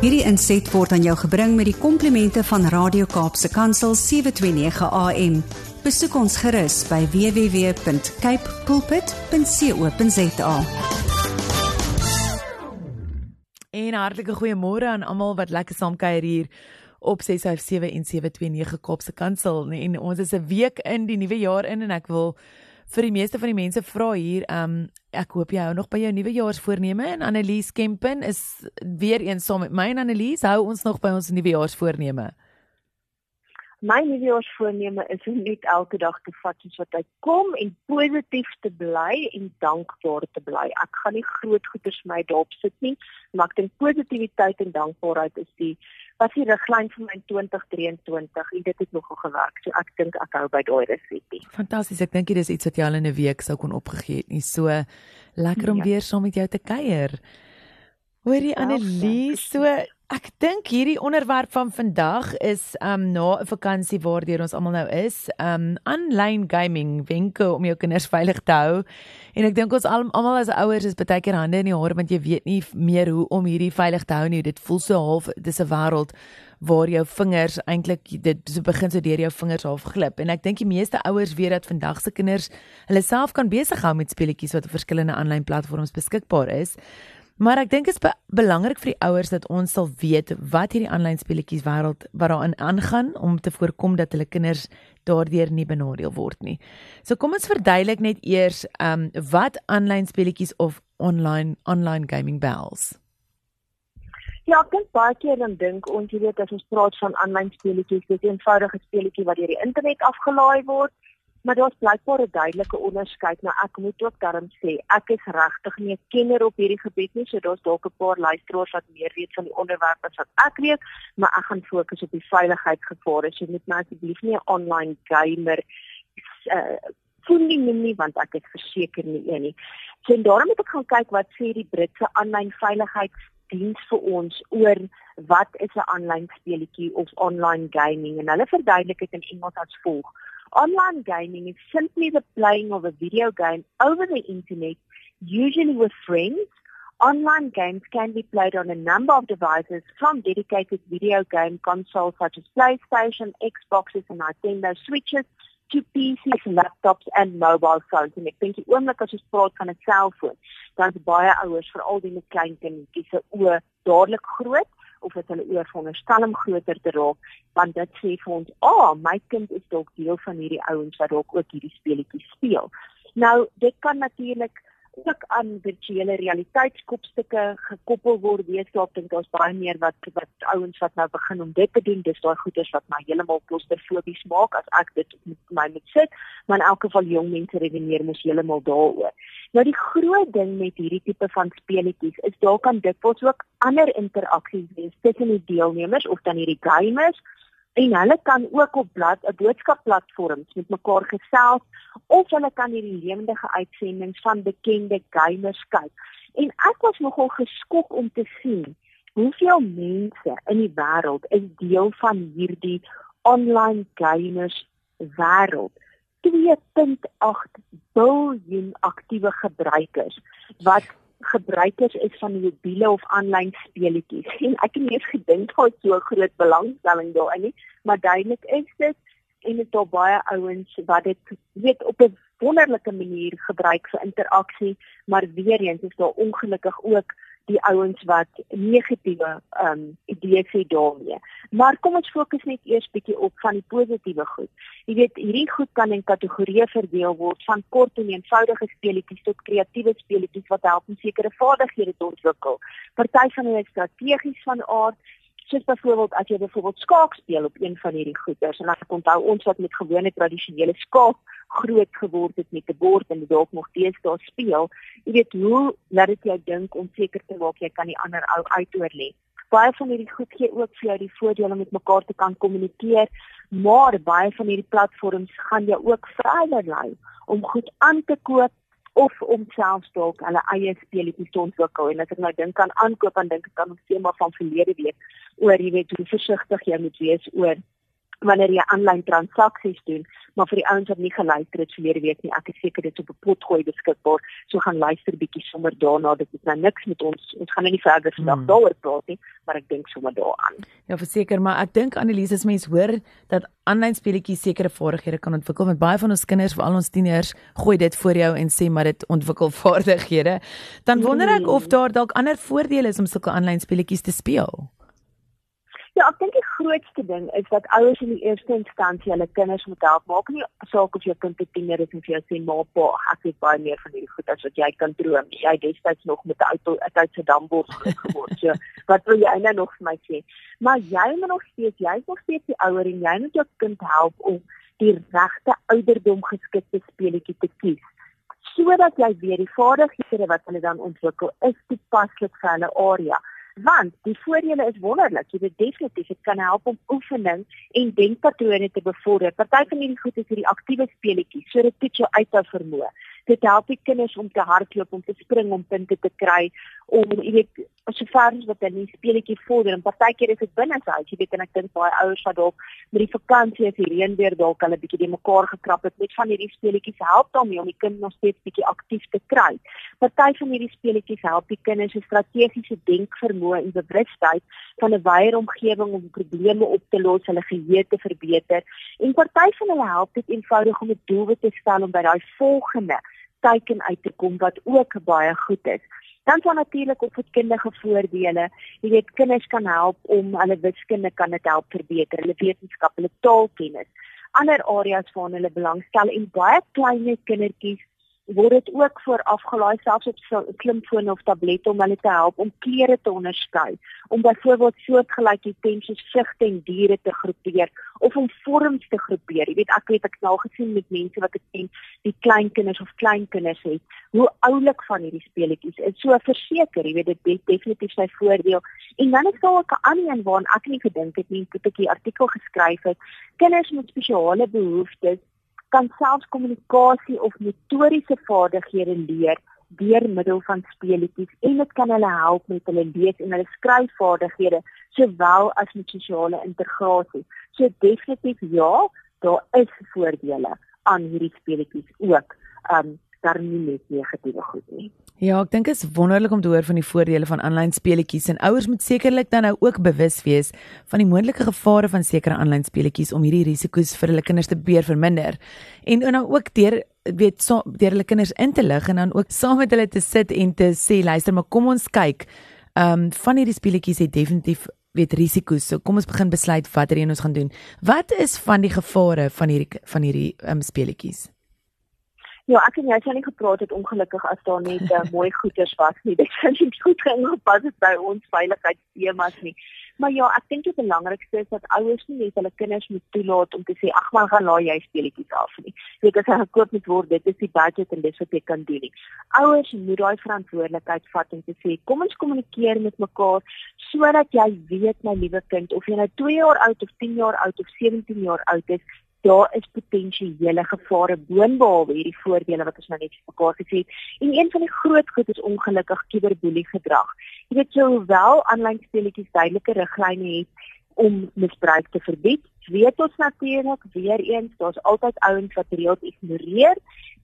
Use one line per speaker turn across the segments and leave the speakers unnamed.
Hierdie inset word aan jou gebring met die komplimente van Radio Kaapse Kansel 729 AM. Besoek ons gerus by www.cape pulpit.co.za.
En hartlike goeiemôre aan almal wat lekker saam kuier hier op 657 en 729 Kaapse Kansel. En ons is 'n week in die nuwe jaar in en ek wil vir die meeste van die mense vra hier, um, ek hoop jy hou nog by jou nuwejaarsvoorneme en Annelies Kempen is weer eens saam met my en Annelies hou ons nog by ons nuwejaarsvoorneme.
My nuwejaarsvoorneme is om net elke dag te vat soos wat hy kom en positief te bly en dankbaar te bly. Ek gaan nie groot goeders my daarop sit nie, maar ek dink positiwiteit en dankbaarheid is die was die riglyn vir my 2023 en dit het nogal gewerk. So ek dink ek hou by daai resepie.
Fantasties. Ek dink dit is iets wat jy al in 'n week sou kon opgegee het nie. So lekker om ja. weer saam met jou te kuier. Hoorie Annelies, so Ek dink hierdie onderwerp van vandag is um na 'n vakansie waardeur ons almal nou is, um aanlyn gaming wenke om jou kinders veilig te hou. En ek dink ons almal as ouers is baie keer hande in die hare want jy weet nie meer hoe om hierdie veilig te hou nie. Dit voel so half dis 'n wêreld waar jou vingers eintlik dit so begin so deur jou vingers half glip. En ek dink die meeste ouers weet dat vandag se kinders hulle self kan besig hou met speletjies wat op verskillende aanlyn platforms beskikbaar is. Maar ek dink dit is be belangrik vir die ouers dat ons sal weet wat hierdie aanlyn speletjies wêreld wat daarin aangaan om te voorkom dat hulle kinders daardeur nie benadeel word nie. So kom ons verduidelik net eers ehm um, wat aanlyn speletjies of online online gaming bells.
Ja, ek dink baie keer dan dink ons jy weet as ons praat van aanlyn speletjies, dis 'n eenvoudige speletjie wat deur die internet afgelaai word Maar daar's blykbaar 'n duidelike onderskeid. Nou ek moet ook daarom sê, ek is regtig nie 'n kenner op hierdie gebied nie, so daar's dalk 'n paar luisteraars wat meer weet van die onderwerp as wat ek weet, maar ek gaan fokus op die veiligheidsgevare. So moet my asseblief nie 'n online gamer uh voel nie nie want ek is verseker nie een nie. So en daarom moet ek gaan kyk wat sê die Britse aanlyn veiligheidsdiens vir ons oor wat is 'n aanlyn speletjie of online gaming en hulle verduidelik dit in Engels as volg. Online gaming is simply the playing of a video game over the internet, usually with friends. Online games can be played on a number of devices from dedicated video game consoles such as PlayStation, Xboxes and Nintendo Switches to PCs, laptops and mobile phones. En ek dink die oomblik as ons praat van 'n selfoon, dan is baie ouers veral die met klein kindertjies se oë dadelik groot of dit hulle oor veronderstel om groter te raak want dit sê vir ons, "Ag, oh, my kind is dalk deel van hierdie ouens wat dalk ook hierdie speletjies speel." Nou, dit kan natuurlik ook aan virtuele realiteitskopstukke gekoppel word. Wees dalk dink daar's baie meer wat wat ouens wat nou begin om dit te doen. Dis daai goeders wat my heeltemal klostrofobies maak as ek dit met my moet sit, maar in elk geval jong mense redeneer mos heeltemal daaroor. Nou die groot ding met hierdie tipe van speletjies is daar kan dikwels ook ander interaksies wees tussen die deelnemers of dan hierdie gamers en hulle kan ook op blad 'n boodskapplatforms met mekaar gesels of hulle kan hierdie lewendige uitsendings van bekende gamers kyk. En ek was nogal geskok om te sien hoeveel mense in die wêreld is deel van hierdie online gamers wêreld. 2.8 miljard aktiewe gebruikers wat gebruikers is van mobiele of aanlyn speletjies. En ek het nie eens gedink daar so groot belangstelling daarin nie, maar duidelik is dit en dit daar baie ouens wat dit weet op 'n wonderlike manier gebruik vir interaksie, maar weer eens is daar ongelukkig ook die ouens wat negatiewe um idees het daarmee. Maar kom ons fokus net eers bietjie op van die positiewe goed. Jy weet, hierdie goed kan in kategorieë verdeel word van kort en eenvoudige speletjies tot kreatiewe speletjies wat help om sekere vaardighede te ontwikkel. Party van hulle is strategies van aard soos byvoorbeeld as jy byvoorbeeld skaak speel op een van hierdie goeders en as ek onthou ons wat met gewone tradisionele skaak groot geword het met 'n bord en dalk nog steeds daar speel, jy weet hoe laat dit jou dink om seker te maak jy kan die ander ou uitoor lê. Baie van hierdie goed gee ook vir jou die voordeel om met mekaar te kan kommunikeer, maar baie van hierdie platforms gaan jou ook vryheid lei om goed aan te koop of om selfs dalk hulle eie speletjies te ontwikkel. En as ek nou dink aan aankoop dan dink ek aan ons tema van verlede week oor jy weet hoe versigtig jy moet wees oor wanneer jy aanlyn transaksies doen, maar vir die ouens wat nie geluister het verlede week nie, ek is seker dit is op 'n potgooi beskikbaar. So gaan luister bietjie sommer daarna. Dit is nou niks met ons. Ons gaan nou nie verder vandag hmm. daaroor praat nie, maar ek dink sommer daaraan.
Ja, verseker, maar ek dink Annelies as mens hoor dat aanlyn speletjies sekere vaardighede kan ontwikkel met baie van ons kinders, veral ons tieners, gooi dit voor jou en sê maar dit ontwikkel vaardighede. Dan wonder ek of hmm. daar dalk ander voordele is om sulke aanlyn speletjies te speel.
Ja, ek dink die grootste ding is dat ouers in die eerste instansie hulle kinders moet help. Maak nie saak of jou kind 'n tiener is en vir jou sê maar pa, ek het baie meer van hierdie goed as wat jy kan droom. Jy destyds nog met 'n auto uit se dambord groot geword. So, wat wil jy nou nog vir my sê? Maar jy moet nog steeds, jy's nog steeds die ouer en jy moet jou kind help om die regte ouderdom geskikte speletjie te kies sodat jy weet die vaardighede wat hulle dan ontwikkel is toepaslik vir hulle area want die voordele is wonderlik. Jy weet definitief dit kan help om oefening en denkpatrone te bevorder. Party van hierdie goed is hierdie aktiewe speletjies, so dit toets jou uithou vermoë dit help die kinders om te hardloop, om te spring om punte te kry, om jy weet so ver as wat hulle speletjie vorder en partykeer is dit binne sy huis, jy weet en ek dink baie ouers wat dalk met die vakansie as die reën weer dalk hulle bietjie die mekaar gekrap het met van hierdie speletjies help daarmee om die kind nog steeds bietjie aktief te kry. Party van hierdie speletjies help die kinders se strategiese denkvermoë en bewustheid van 'n wyeer omgewing om probleme op te los, hulle geheue te verbeter. En party van hulle help dit eenvoudig om 'n doelwit te stel om by daai volgende teiken uit te kom wat ook baie goed is. Dan sal natuurlik op voedkundige voordele, jy weet kinders kan help om hulle wiskunde kan dit help verbeter, hulle wetenskap, hulle taalkennis, ander areas waarna hulle belangstel en baie klein kindertjies word dit ook voor afgelaai selfs op slimfone of tablette om hulle te help om kleure te onderskei om byvoorbeeld soortgelyke tensies vrugte en diere te groepeer of om vorms te groepeer. Jy weet ek weet ek nou gesien met mense wat ek ken die kleinkinders of kleinkinders het hoe oulik van hierdie speletjies is. So verseker jy weet dit het definitief sy voordeel. En dan is daar ook 'n ander een waaraan ek nie gedink het nie ek die artikel geskryf het kinders met spesiale behoeftes kan selfs kommunikasie of motoriese vaardighede leer deur middel van speletjies en dit kan hulle help met hulle lees en hulle skryfvaardighede sowel as met sosiale integrasie. So definitief ja, daar is voordele aan hierdie speletjies ook. Um daar nie net negatiewe goed nie.
Ja, ek dink dit is wonderlik om te hoor van die voordele van aanlyn speletjies en ouers moet sekerlik dan nou ook bewus wees van die moontlike gevare van sekere aanlyn speletjies om hierdie risiko's vir hulle kinders te beheer verminder. En nou ook deur weet so deur hulle kinders in te lig en dan ook saam met hulle te sit en te sê luister maar kom ons kyk. Ehm um, van hierdie speletjies het definitief weet risiko's. So kom ons begin besluit watter een ons gaan doen. Wat is van die gevare van hierdie van hierdie ehm um, speletjies?
Ja, ek en jy het nie gepraat het ongelukkig as daar net uh, mooi goeders was nie. Dit sou nie goed gepas het by ons veiligheidstemas nie. Maar ja, ek dink die belangrikste is dat ouers nie net hulle kinders moet toelaat om te sê ag man gaan laai jy speletjies af nie. Weet as hy gekoop moet word, dit is die budget en dis wat jy kan doen nie. Ouers moet daai verantwoordelikheid vat en sê kom ons kommunikeer met mekaar sodat jy weet my liewe kind of jy nou 2 jaar oud of 10 jaar oud of 17 jaar oud is, daar is potensiële gevare boonbehalwe hierdie voordele wat ons nou net vir mekaar gesê het. En een van die groot goed is ongelukkig kiberboelie gedrag. Jy weet sou wel aanlyn speletjies duidelike riglyne het om misbruik te verbied. Weet ons natuurlik weer eens, daar's altyd ouens wat reëls ignoreer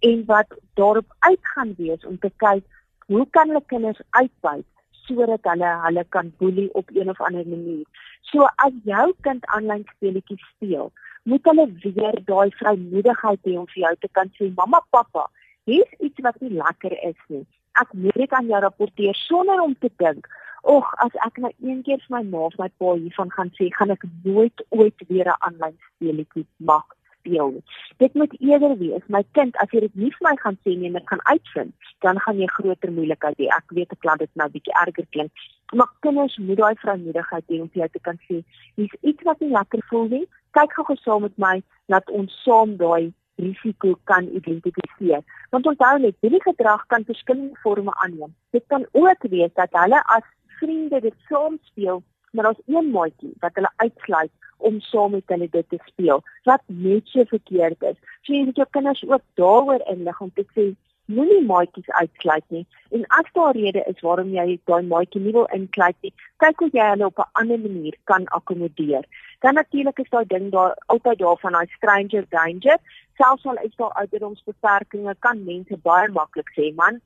en wat daarop uitgaan wees om te kyk hoe kan hulle kinders uitbuit sodat hulle hulle kan boelie op een of ander manier. So as jou kind aanlyn speletjies speel, moet hulle weer daai vrymoedigheid hê om vir jou te kan sê mamma pappa hier's iets wat nie lekker is nie ek moet dit aan jou rapporteer sonder om te dink och as ek nou een keer vir my ma of my pa hiervan gaan sê gaan ek nooit ooit weer 'n aanlyn speletjie maak speel nie. Dit moet eerder wees, my kind, as jy dit nie vir my gaan sê nie en ek gaan uitvind, dan gaan jy groter moeilikheid hê. Ek weet ek klink dit nou bietjie erger klink, maar kinders moet daai vrymoedigheid hê om vir jou te kan sê, hier's iets wat nie lekker voel nie. Kyk gou gesaam met my dat ons saam daai risiko kan identifiseer. Want onthou net, hierdie gedrag kan verskillende forme aanneem. Dit kan ook wees dat hulle as vriende dit saam speel, maar daar's een maatjie wat hulle uitsluit om saam met hulle dit te speel wat net so verkeerd is. So jy moet jou kinders ook daaroor inlig om te sê moenie maatjies uitsluit nie en as daar rede is waarom jy daai maatjie nie wil insluit nie, kyk hoe jy hulle op 'n ander manier kan akkommodeer. Dan natuurlik is daai ding daar altyd daar van daai stranger danger. Selfs al is daar ouderdomsbeperkings, kan mense baie maklik sê, man,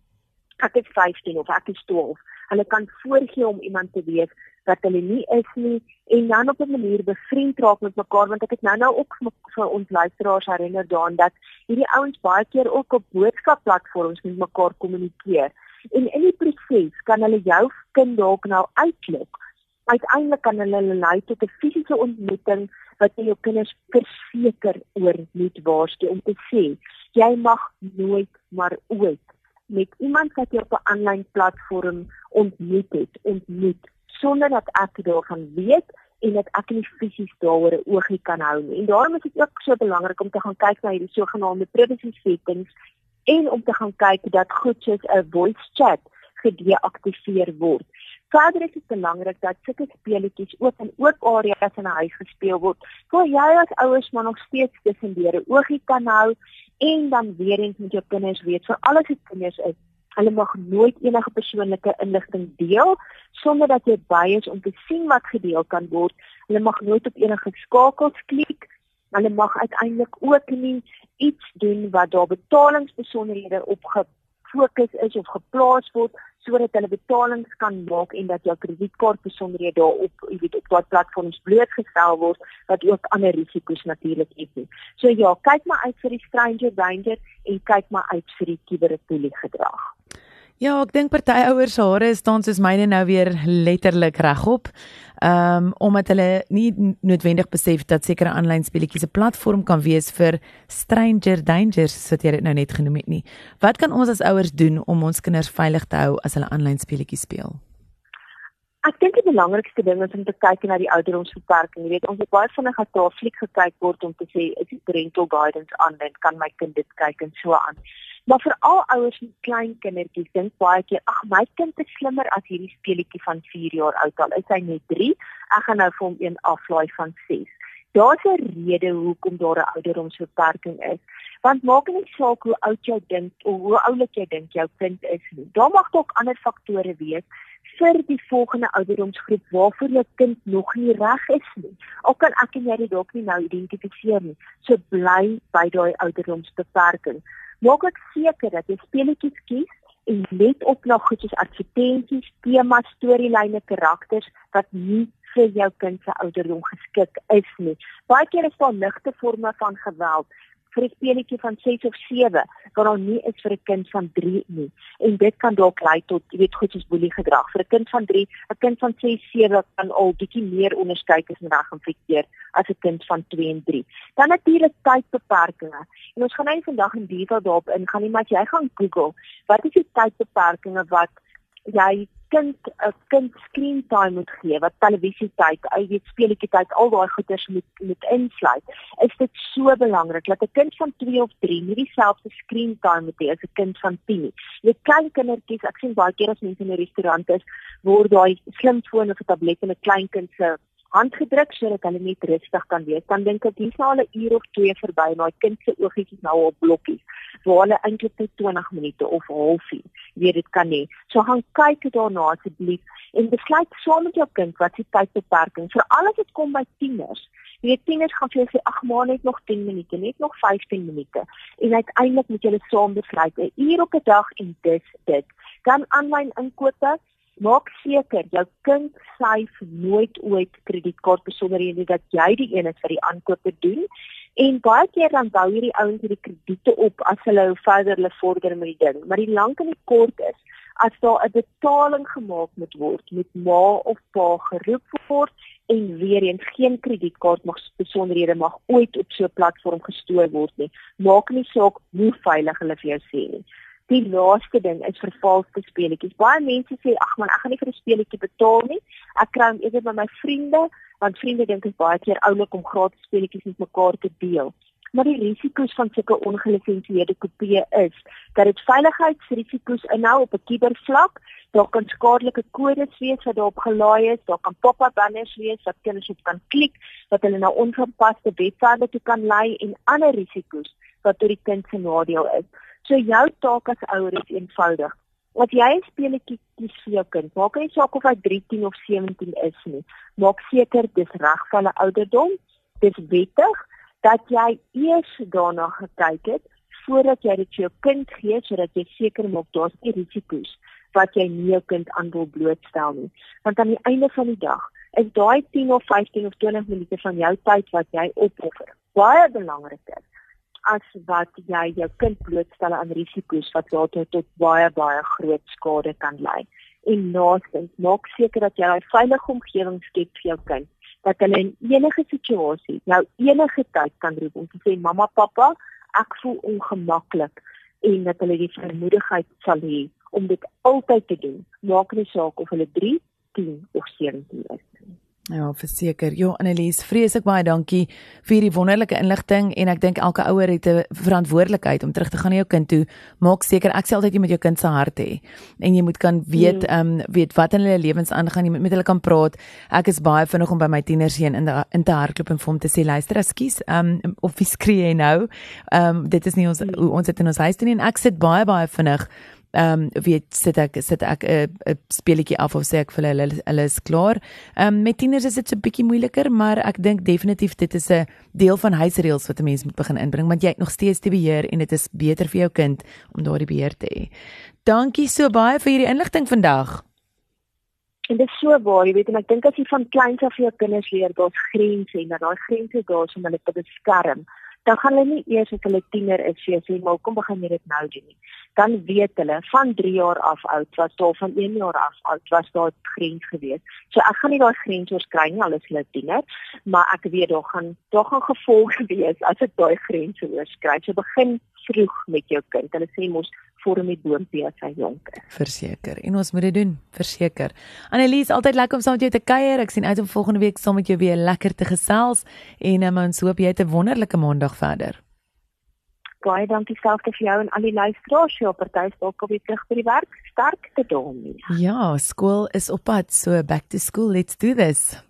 ek is 15 of ek is 12. Hulle kan voorgee om iemand te wees wat hulle nie is nie en dan op 'n manier bevriend raak met mekaar want ek het nou nou ook vir ons luisteraars herinner daaraan dat hierdie ouens baie keer ook op boodskapplatforms met mekaar kommunikeer. En in die proses kan hulle jou kind dalk nou uitlok. Uiteindelik kan hulle lei tot 'n fisiese ontmoeting wat jy jou kinders verseker oor moet waarsku om te sê jy mag nooit maar ooit met iemand wat jy op 'n aanlyn platform ontmoet het ontmoet sonder dat ek daarvan weet en dat ek nie fisies daaroor 'n oogie kan hou nie. En daarom is dit ook so belangrik om te gaan kyk na hierdie sogenaamde privacy settings en om te gaan kyk dat goed soos 'n voice chat gedeaktiveer word. Verder is dit belangrik dat sulke speletjies ook in oop areas in 'n huis gespeel word, waar jy as ouers maar nog steeds tussen deure oogie kan hou en dan weer eens met jou kinders weet vir alles wat kinders is. Hulle mag nooit enige persoonlike inligting deel sonder dat jy by is om te sien wat gedeel kan word. Hulle mag nooit op enige skakels klik Hulle mag uiteindelik ook nie iets doen wat daar betalingsbesonderhede op gefokus is of geplaas word sodat hulle betalings kan maak en dat jou kredietkaart besonderhede daarop, jy weet, op daardie platforms blootgestel word wat ook ander risiko's natuurlik het. So ja, kyk maar uit vir die stranger danger en kyk maar uit vir die kuberpolie gedrag.
Ja, ek dink party ouers hare staan soos myne nou weer letterlik regop. Ehm um, omdat hulle nie noodwendig besef dat sekere aanlyn speletjies 'n platform kan wees vir stranger dangers, soos jy dit nou net genoem het nie. Wat kan ons as ouers doen om ons kinders veilig te hou as hulle aanlyn speletjies speel?
Ek dink die belangrikste ding is om te kyk na die ouderdomsbeperking. Jy weet, ons het baie vinnig as daar fliek gekyk word om te sê is die parental guidance aan, kan my kind dit kyk en so aan. Maar vir al ouers met klein kindertjies dink baie keer, ag my kind is slimmer as hierdie speletjie van 4 jaar oud al. Is hy net 3? Ek gaan nou vir hom een aflaai van 6. Daar's 'n rede hoekom daar 'n ouderdomsbeperking is. Want maak nie saak hoe oud jy dink of hoe oulik jy dink jou kind is nie. Daar mag dalk ander faktore wees vir die volgende ouderdomsgroep waarvoor jou kind nog nie reg is nie. Al kan ek en jy dit dalk nie nou identifiseer nie. So bly by daai ouderdomsbeperking maak ek seker dat jy speletjies kies en let op na goed soos advertensies, temas, storielyne, karakters wat nie vir jou kind se ouderdom geskik is nie. Baie keer is daar ligte forme van geweld vir 'n speletjie van 6 of 7 wat dan nie is vir 'n kind van 3 nie. En dit kan dalk lei tot, jy weet, goed soos boelie gedrag. Vir 'n kind van 3, 'n kind van 6, 7 kan al bietjie meer onderskei is en reg infekteer as 'n kind van 2 en 3. Dan natuurlik tydbeperkings. En ons gaan nou vandag in detail daarop ingaan, nie, maar as jy gaan Google, wat is die tydbeperkings wat jy kind 'n kind screen time moet gee wat televisie tyd, weet speletjie tyd, al daai goeders moet moet insluit. Is dit so belangrik dat 'n kind van 2 of 3 nie dieselfde screen time moet hê as 'n kind van 10 nie. Jy klein kindertjies, ek sien baie keer as mense in 'n restaurant is, word daai slimfoon of 'n tablet in 'n klein kind se handgedruk sodat hulle net rustig kan wees. Dan dink ek dis nou al 'n uur of twee verby en daai kind se oogies nou op blokkies waar hulle eintlik net 20 minute of 'n halfuur weer dit kan hê. So gaan kyk daarna asseblief en besluit saam met jou kind wat se tydbeperking vir alles wat kom by tieners. Jy weet tieners gaan vir jou sê ag maar net nog 10 minute, net nog 15 minute. En uiteindelik moet julle saam besluit 'n uur op 'n dag en dis dit. Dan aanlyn inkope Maak seker jou kind syf nooit ooit kredietkaart besonderhede dat jy die een is wat die aankope doen. En baie keer dan bou hierdie ouens hierdie krediete op as hulle hoe verder hulle vorder met die ding. Maar die lank en die kort is as daar 'n betaling gemaak moet word met ma of pa geroep word en weer eens geen kredietkaart mag besonderhede mag ooit op so 'n platform gestoor word nie. Maak nie saak hoe veilig hulle vir jou sê nie Die laaste ding is vervalste speletjies. Baie mense sê ag man, ek gaan nie vir 'n speletjie betaal nie. Ek kry hom eerder by my vriende, want vriende dink dit is baie keer oulik om gratis speletjies met mekaar te deel. Maar die risiko's van sulke ongelisensieerde kopieë is dat dit veiligheidsrisiko's inhou op 'n kubervlak. Daar kan skadelike kodes wees wat daarop gelaai is, daar kan pop-up banners wees wat kinders op kan klik wat hulle na ongepaste webwerwe toe kan lei en ander risiko's wat tot die kind se nadeel is. So jou taak as ouer is eenvoudig As jy 'n speletjie kies vir jou kind, maak nie saak of hy 13 of 17 is nie. Maak seker dis reg vir hulle ouderdom. Dis wettig dat jy eers daarna gekyk het voordat jy dit vir jou kind gee sodat jy seker maak daar's nie risiko's wat jy nie jou kind aan wil blootstel nie. Want aan die einde van die dag is daai 10 of 15 of 20 minute van jou tyd wat jy opoffer baie belangriker as wat jy jou kind blootstel aan risiko's wat later tot baie baie groot skade kan lei. En laastens, maak seker dat jy 'n veilige omgewing skep vir jou kind dat hulle in enige situasie jou enige tyd kan roep om te sê mamma, pappa, ek voel ongemaklik en dat hulle die vermoedigheid sal hê om dit altyd te doen. Maak nie saak of hulle 3, 10 of 17 is nie.
Ja, verseker. Jo, Annelies, vreeslik baie dankie vir die wonderlike inligting en ek dink elke ouer het 'n verantwoordelikheid om terug te gaan na jou kind toe. Maak seker ek sê altyd jy moet jou kind se hart hê en jy moet kan weet mm. ehm um, weet wat in hulle lewens aangaan, jy moet met hulle kan praat. Ek is baie vinnig om by my tieners heen in die, in te hardloop en vir hom te sê, "Luister, ekskuus, ehm um, of wie skree jy nou?" Ehm um, dit is nie ons mm. ons het in ons huis toe nie en ek sit baie baie vinnig ehm um, weet sit ek sit ek 'n 'n speletjie af of sê ek vir hulle hulle is klaar. Ehm um, met tieners is dit so 'n bietjie moeiliker, maar ek dink definitief dit is 'n deel van huisreëls wat 'n mens moet begin inbring want jy het nog steeds die beheer en dit is beter vir jou kind om daardie beheer te hê. Dankie so baie vir hierdie inligting vandag.
En dit is so baie, jy weet en ek dink as jy van kleins af vir jou kinders leer daar's grense en dat daai grense daar is om hulle te beskerm dan gaan hulle nie eers as hulle tiener is sê sê maar kom begin jy dit nou doen nie. Dan weet hulle van 3 jaar af oud was daar van 1 jaar af oud was daar grens gewees. So ek gaan nie daai grens oorskry nie al is hulle tiener, maar ek weet daar gaan daar gaan gevolge wees as ek daai grense oorskry. So begin vroeg met jou kind. Hulle sê mos vorm die boontjie as hy jonk is.
Verseker. En ons moet dit doen, verseker. Annelies, altyd lekker om saam met jou te kuier. Ek sien uit om volgende week saam met jou weer lekker te gesels en um, ons hoop jy het 'n wonderlike maandag verder.
Baie dankie selfs vir jou en al die luisteraars hier op party dalk op die terug by die werk. Sterkte daarmee.
Ja, skool is op pad, so back to school. Let's do this.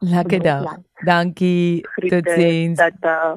Lekker dag. Dankie. Totsiens.
Tata.